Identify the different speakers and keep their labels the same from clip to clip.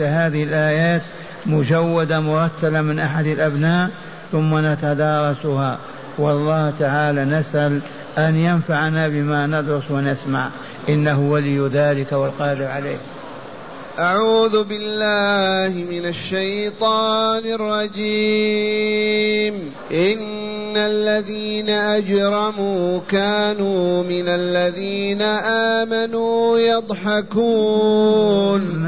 Speaker 1: هذه الآيات مجودة مرتلة من أحد الأبناء ثم نتدارسها. والله تعالى نسأل أن ينفعنا بما ندرس ونسمع. إنه ولي ذلك والقادر عليه.
Speaker 2: أعوذ بالله من الشيطان الرجيم. إن الذين أجرموا كانوا من الذين آمنوا يضحكون.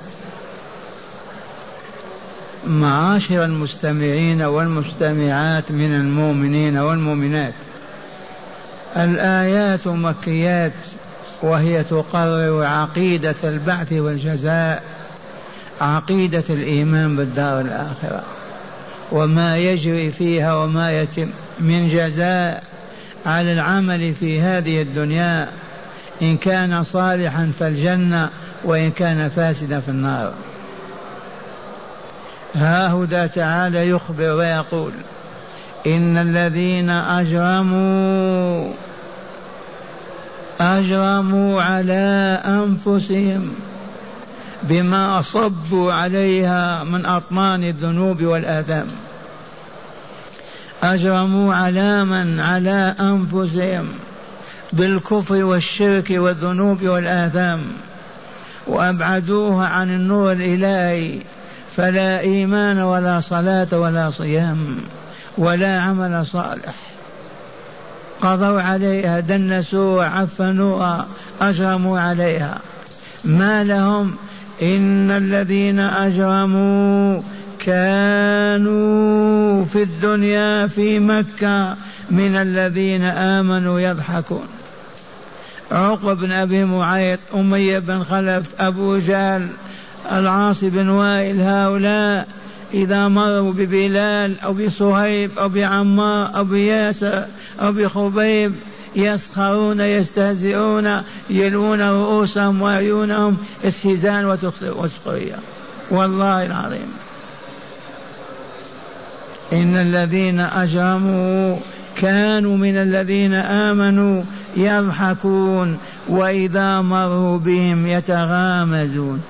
Speaker 1: معاشر المستمعين والمستمعات من المؤمنين والمؤمنات. الآيات مكيات وهي تقرر عقيدة البعث والجزاء عقيدة الإيمان بالدار الآخرة. وما يجري فيها وما يتم من جزاء على العمل في هذه الدنيا. إن كان صالحا فالجنة وإن كان فاسدا في النار. ها هدى تعالى يخبر ويقول إن الذين أجرموا أجرموا على أنفسهم بما صبوا عليها من أطنان الذنوب والآثام. أجرموا على من؟ على أنفسهم بالكفر والشرك والذنوب والآثام. وأبعدوها عن النور الإلهي. فلا إيمان ولا صلاة ولا صيام ولا عمل صالح. قضوا عليها دنسوها عفنوها أجرموا عليها. ما لهم؟ إن الذين أجرموا كانوا في الدنيا في مكة من الذين آمنوا يضحكون. عقب بن أبي معيط أمية بن خلف أبو جهل العاص بن وائل هؤلاء إذا مروا ببلال أو بصهيب أو بعمار أو بياسر أو بخبيب يسخرون يستهزئون يلون رؤوسهم وعيونهم استهزاء وسخرية والله العظيم. إن الذين أجرموا كانوا من الذين آمنوا يضحكون وإذا مروا بهم يتغامزون.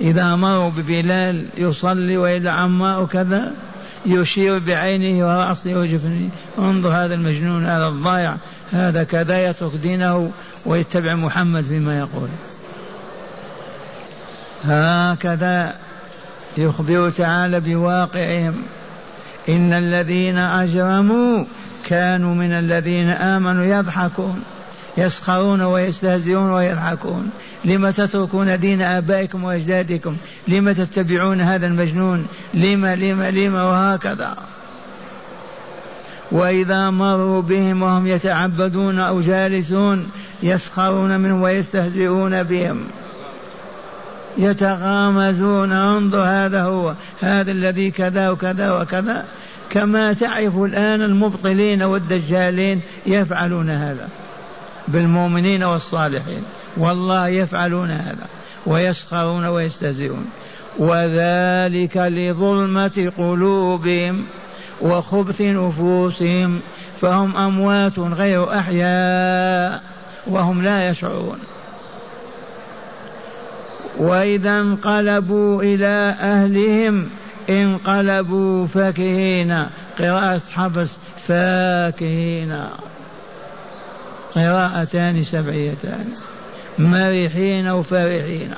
Speaker 1: إذا مروا ببلال يصلي وإلى عمار كذا يشير بعينه ورأسه وجفنه. انظر هذا المجنون هذا الضايع هذا كذا يترك دينه ويتبع محمد فيما يقول. هكذا يخبر تعالى بواقعهم. إن الذين أجرموا كانوا من الذين آمنوا يضحكون يسخرون ويستهزئون ويضحكون. لم تتركون دين آبائكم وأجدادكم؟ لم تتبعون هذا المجنون؟ لم لم لم وهكذا. وإذا مروا بهم وهم يتعبدون أو جالسون يسخرون منهم ويستهزئون بهم. يتغامزون. انظر هذا هو. هذا الذي كذا وكذا وكذا. كما تعرف الآن المبطلين والدجالين يفعلون هذا بالمؤمنين والصالحين. والله يفعلون هذا ويسخرون ويستهزئون. وذلك لظلمة قلوبهم وخبث نفوسهم فهم أموات غير أحياء وهم لا يشعرون. وإذا انقلبوا إلى أهلهم انقلبوا فاكهين. قراءة حفص فاكهين. قراءتان سبعيتان. مرحين وفرحين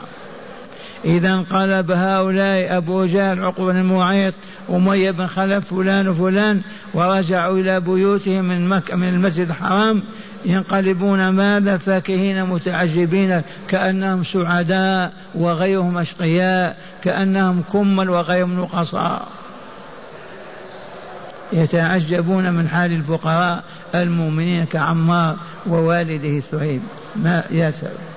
Speaker 1: إذا انقلب هؤلاء أبو جهل عقبة بن معيط أمية بن خلف فلان وفلان ورجعوا إلى بيوتهم من مكة من المسجد الحرام. ينقلبون ماذا؟ فاكهين متعجبين كأنهم سعداء وغيرهم أشقياء كأنهم كمل وغيرهم نقصاء. يتعجبون من حال الفقراء المؤمنين كعمار ووالده سهيب. ما يا سلام.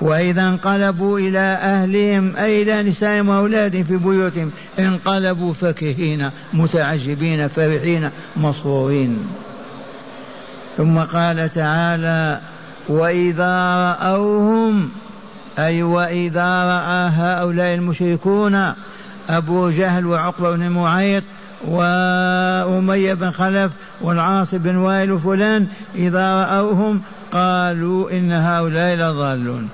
Speaker 1: وإذا انقلبوا إلى أهلهم أي إلى نسائهم وأولادهم في بيوتهم انقلبوا فكهين متعجبين فرحين مسرورين ثم قال تعالى وإذا رأوهم أي وإذا رأى هؤلاء المشركون أبو جهل وعقبة بن معيط وأمية بن خلف والعاص بن وائل وفلان إذا رأوهم قالوا إن هؤلاء لضالون.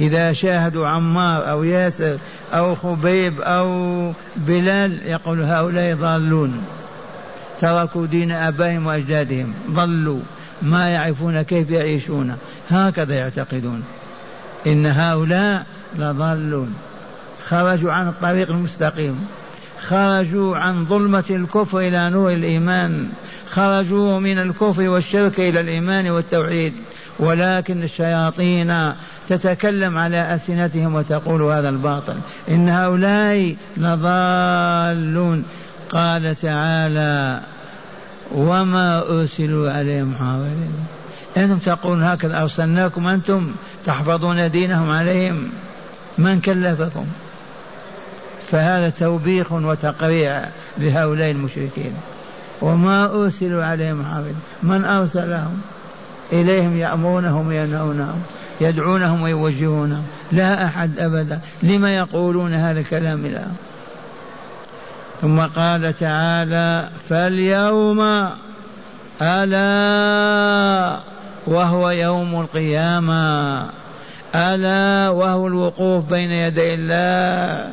Speaker 1: إذا شاهدوا عمار أو ياسر أو خبيب أو بلال يقول هؤلاء ضالون. تركوا دين آبائهم وأجدادهم. ضلوا. ما يعرفون كيف يعيشون. هكذا يعتقدون. إن هؤلاء لضالون. خرجوا عن الطريق المستقيم. خرجوا عن ظلمة الكفر إلى نور الإيمان. خرجوا من الكفر والشرك إلى الإيمان والتوحيد. ولكن الشياطين تتكلم على ألسنتهم وتقول هذا الباطل. إن هؤلاء لضالون. قال تعالى وما أرسلوا عليهم حافظين أنتم تقولون هكذا أرسلناكم أنتم تحفظون دينهم عليهم. من كلفكم؟ فهذا توبيخ وتقريع لهؤلاء المشركين. وما أرسلوا عليهم حافظ من أرسلهم؟ إليهم يأمرونهم وينهونهم. يدعونهم ويوجهونهم لا أحد أبدا. لما يقولون هذا الكلام الآن ثم قال تعالى فاليوم ألا وهو يوم القيامة. ألا وهو الوقوف بين يدي الله.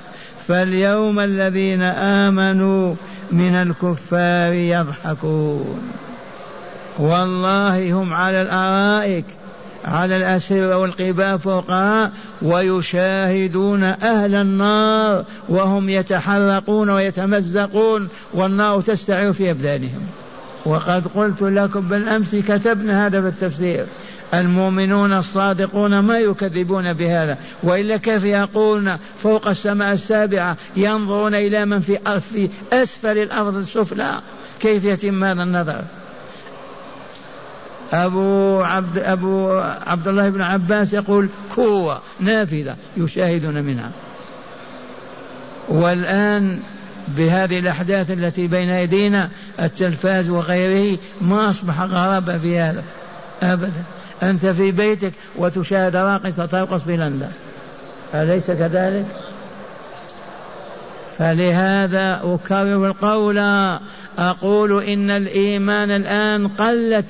Speaker 1: فاليوم الذين آمنوا من الكفار يضحكون. والله هم على الأرائك. على الأسر والقباب فوقها ويشاهدون أهل النار وهم يتحرقون ويتمزقون والنار تستعر في أبدانهم. وقد قلت لكم بالأمس كتبنا هذا في التفسير المؤمنون الصادقون ما يكذبون بهذا. وإلا كيف يقولون فوق السماء السابعة ينظرون إلى من في أسفل الأرض السفلى كيف يتم هذا النظر؟ أبو عبد أبو عبد الله بن عباس يقول كوة نافذة يشاهدون منها. والآن بهذه الأحداث التي بين أيدينا التلفاز وغيره ما أصبح غرابة في هذا أبدا. أنت في بيتك وتشاهد راقصة ترقص في لندن. أليس كذلك؟ فلهذا أكرر القول أقول إن الإيمان الآن قلت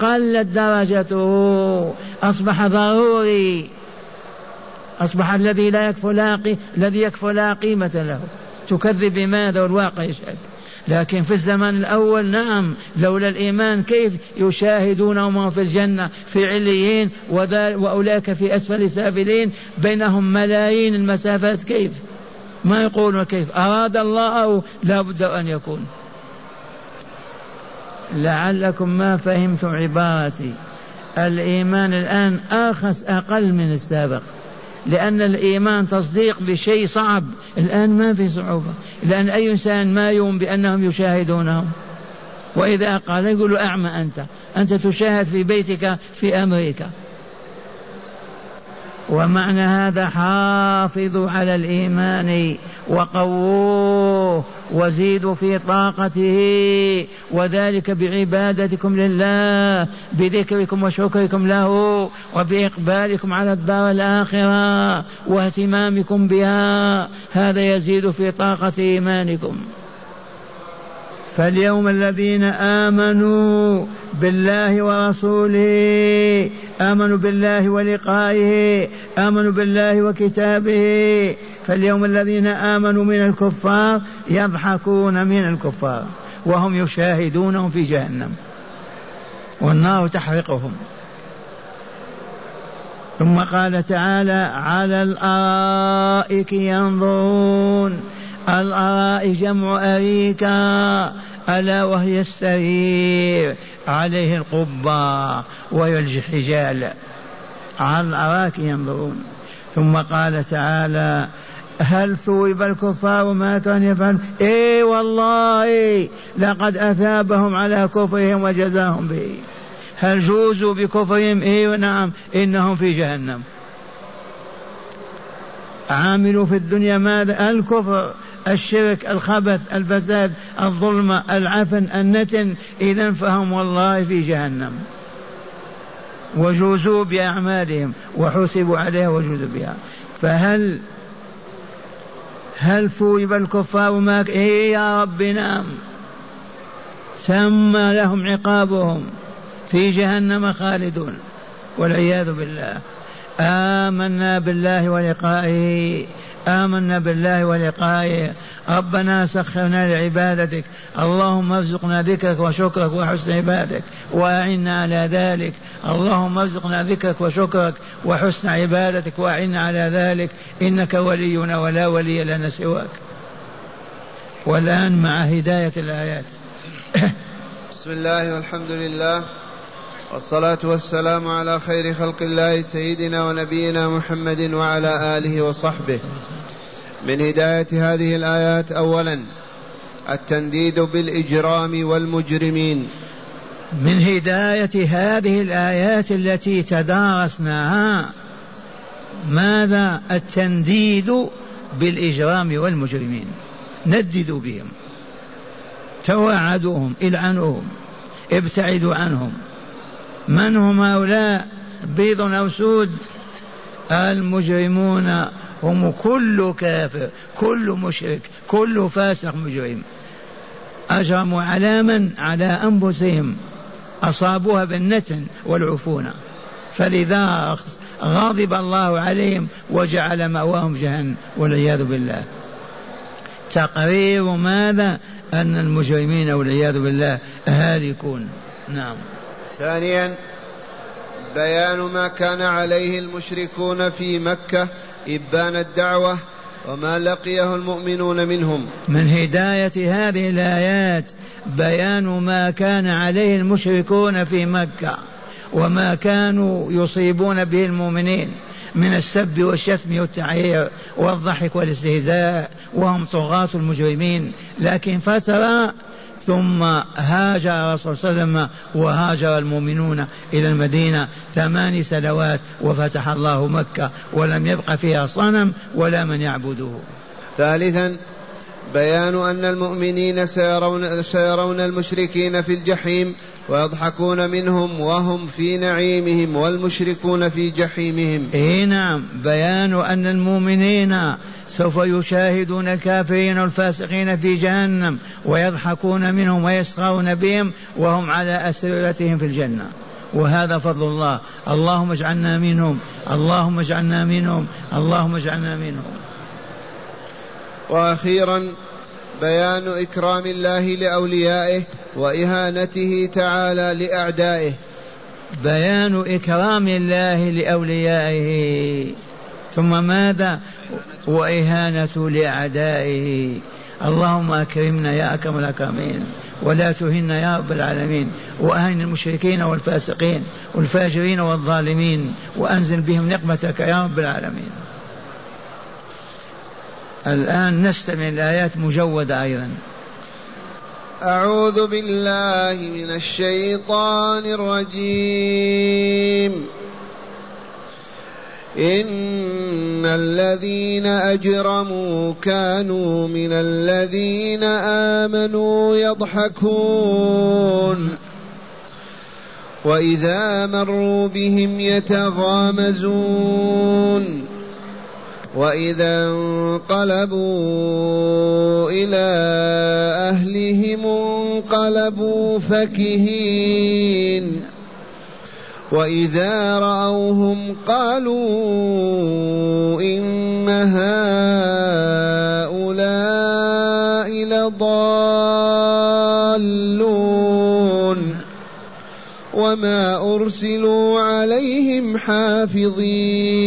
Speaker 1: قلت درجته. أصبح ضروري. أصبح الذي لا يكفو لا الذي يكفو لا قيمة له. تكذب بماذا والواقع يشهد. لكن في الزمان الأول نعم لولا الإيمان كيف يشاهدونهم في الجنة؟ في عليين وأولئك في أسفل سافلين. بينهم ملايين المسافات كيف؟ ما يقولون كيف؟ أراد الله أو لا بد أن يكون. لعلكم ما فهمتم عبارتي. الإيمان الآن أرخص أقل من السابق لأن الإيمان تصديق بشيء صعب. الآن ما في صعوبة. لأن أي إنسان ما يؤمن بأنهم يشاهدونهم؟ وإذا قال يقول أعمى أنت. أنت تشاهد في بيتك في أمريكا. ومعنى هذا حافظوا على الإيمان وقووه وزيدوا في طاقته وذلك بعبادتكم لله بذكركم وشكركم له وبإقبالكم على الدار الآخرة واهتمامكم بها هذا يزيد في طاقة إيمانكم. فاليوم الذين آمنوا بالله ورسوله آمنوا بالله ولقائه آمنوا بالله وكتابه فاليوم الذين آمنوا من الكفار يضحكون من الكفار وهم يشاهدونهم في جهنم والنار تحرقهم. ثم قال تعالى على الأرائك ينظرون الأرائك جمع اريكا ألا وهي السرير. عليه القبة وهي الحجال. على الأرائك ينظرون. ثم قال تعالى هل ثوب الكفار ما كانوا يفعلون؟ إي والله لقد أثابهم على كفرهم وجزاهم به. هل جوزوا بكفرهم؟ إي نعم إنهم في جهنم. عاملوا في الدنيا ماذا؟ الكفر. الشرك الخبث الفساد الظلم العفن النتن اذا فهم والله في جهنم. وجوزوا بأعمالهم وحسبوا عليها وجوزوا بها. فهل هل ثوب الكفار ما إيه يا رب نعم. تم لهم عقابهم في جهنم خالدون. والعياذ بالله. آمنا بالله ولقائه. آمنا بالله ولقائه. ربنا سخرنا لعبادتك. اللهم ارزقنا ذكرك وشكرك وحسن عبادك وأعنا على ذلك. اللهم ارزقنا ذكرك وشكرك وحسن عبادتك. وأعنا على ذلك. إنك ولينا ولا ولي لنا سواك. والآن مع هداية الآيات.
Speaker 2: بسم الله والحمد لله. والصلاة والسلام على خير خلق الله سيدنا ونبينا محمد وعلى آله وصحبه. من هداية هذه الآيات أولا التنديد بالإجرام والمجرمين.
Speaker 1: من هداية هذه الآيات التي تدارسناها ماذا؟ التنديد بالإجرام والمجرمين. نددوا بهم. توعدوهم إلعنوهم ابتعدوا عنهم. من هم هؤلاء؟ بيض أو سود؟ المجرمون هم كل كافر كل مشرك كل فاسق مجرم. أجرموا على من على أنفسهم أصابوها بالنتن والعفونة فلذا غضب الله عليهم وجعل مأواهم جهنم والعياذ بالله. تقرير ماذا؟ أن المجرمين والعياذ بالله هالكون. نعم.
Speaker 2: ثانيا بيان ما كان عليه المشركون في مكة إبان الدعوة وما لقيه المؤمنون منهم.
Speaker 1: من هداية هذه الآيات بيان ما كان عليه المشركون في مكة وما كانوا يصيبون به المؤمنين من السب والشتم والتعيير والضحك والاستهزاء وهم طغاة المجرمين. لكن فترة ثم هاجر الرسول صلى الله عليه وسلم وهاجر المؤمنون إلى المدينة ثمان سنوات وفتح الله مكة ولم يبق فيها صنم ولا من يعبده.
Speaker 2: ثالثا بيان أن المؤمنين سيرون, سيرون المشركين في الجحيم ويضحكون منهم وهم في نعيمهم والمشركون في جحيمهم.
Speaker 1: إي نعم بيان أن المؤمنين سوف يشاهدون الكافرين والفاسقين في جهنم ويضحكون منهم ويسخرون بهم وهم على أسرتهم في الجنة. وهذا فضل الله. اللهم اجعلنا منهم. اللهم اجعلنا منهم. اللهم اجعلنا منهم.
Speaker 2: وأخيرا بيان إكرام الله لأوليائه وإهانته تعالى لأعدائه.
Speaker 1: بيان إكرام الله لأوليائه. ثم ماذا؟ وإهانة لأعدائه. اللهم أكرمنا يا أكرم الأكرمين ولا تهنا يا رب العالمين واهن المشركين والفاسقين والفاجرين والظالمين وأنزل بهم نقمتك يا رب العالمين. الآن نستمع الآيات مجودة أيضا.
Speaker 2: أعوذ بالله من الشيطان الرجيم. إن الذين أجرموا كانوا من الذين آمنوا يضحكون. وإذا مروا بهم يتغامزون. واذا انقلبوا إلى اهلهم انقلبوا فكهين واذا راوهم قالوا ان هؤلاء لضالون وما أرسلوا عليهم حافظين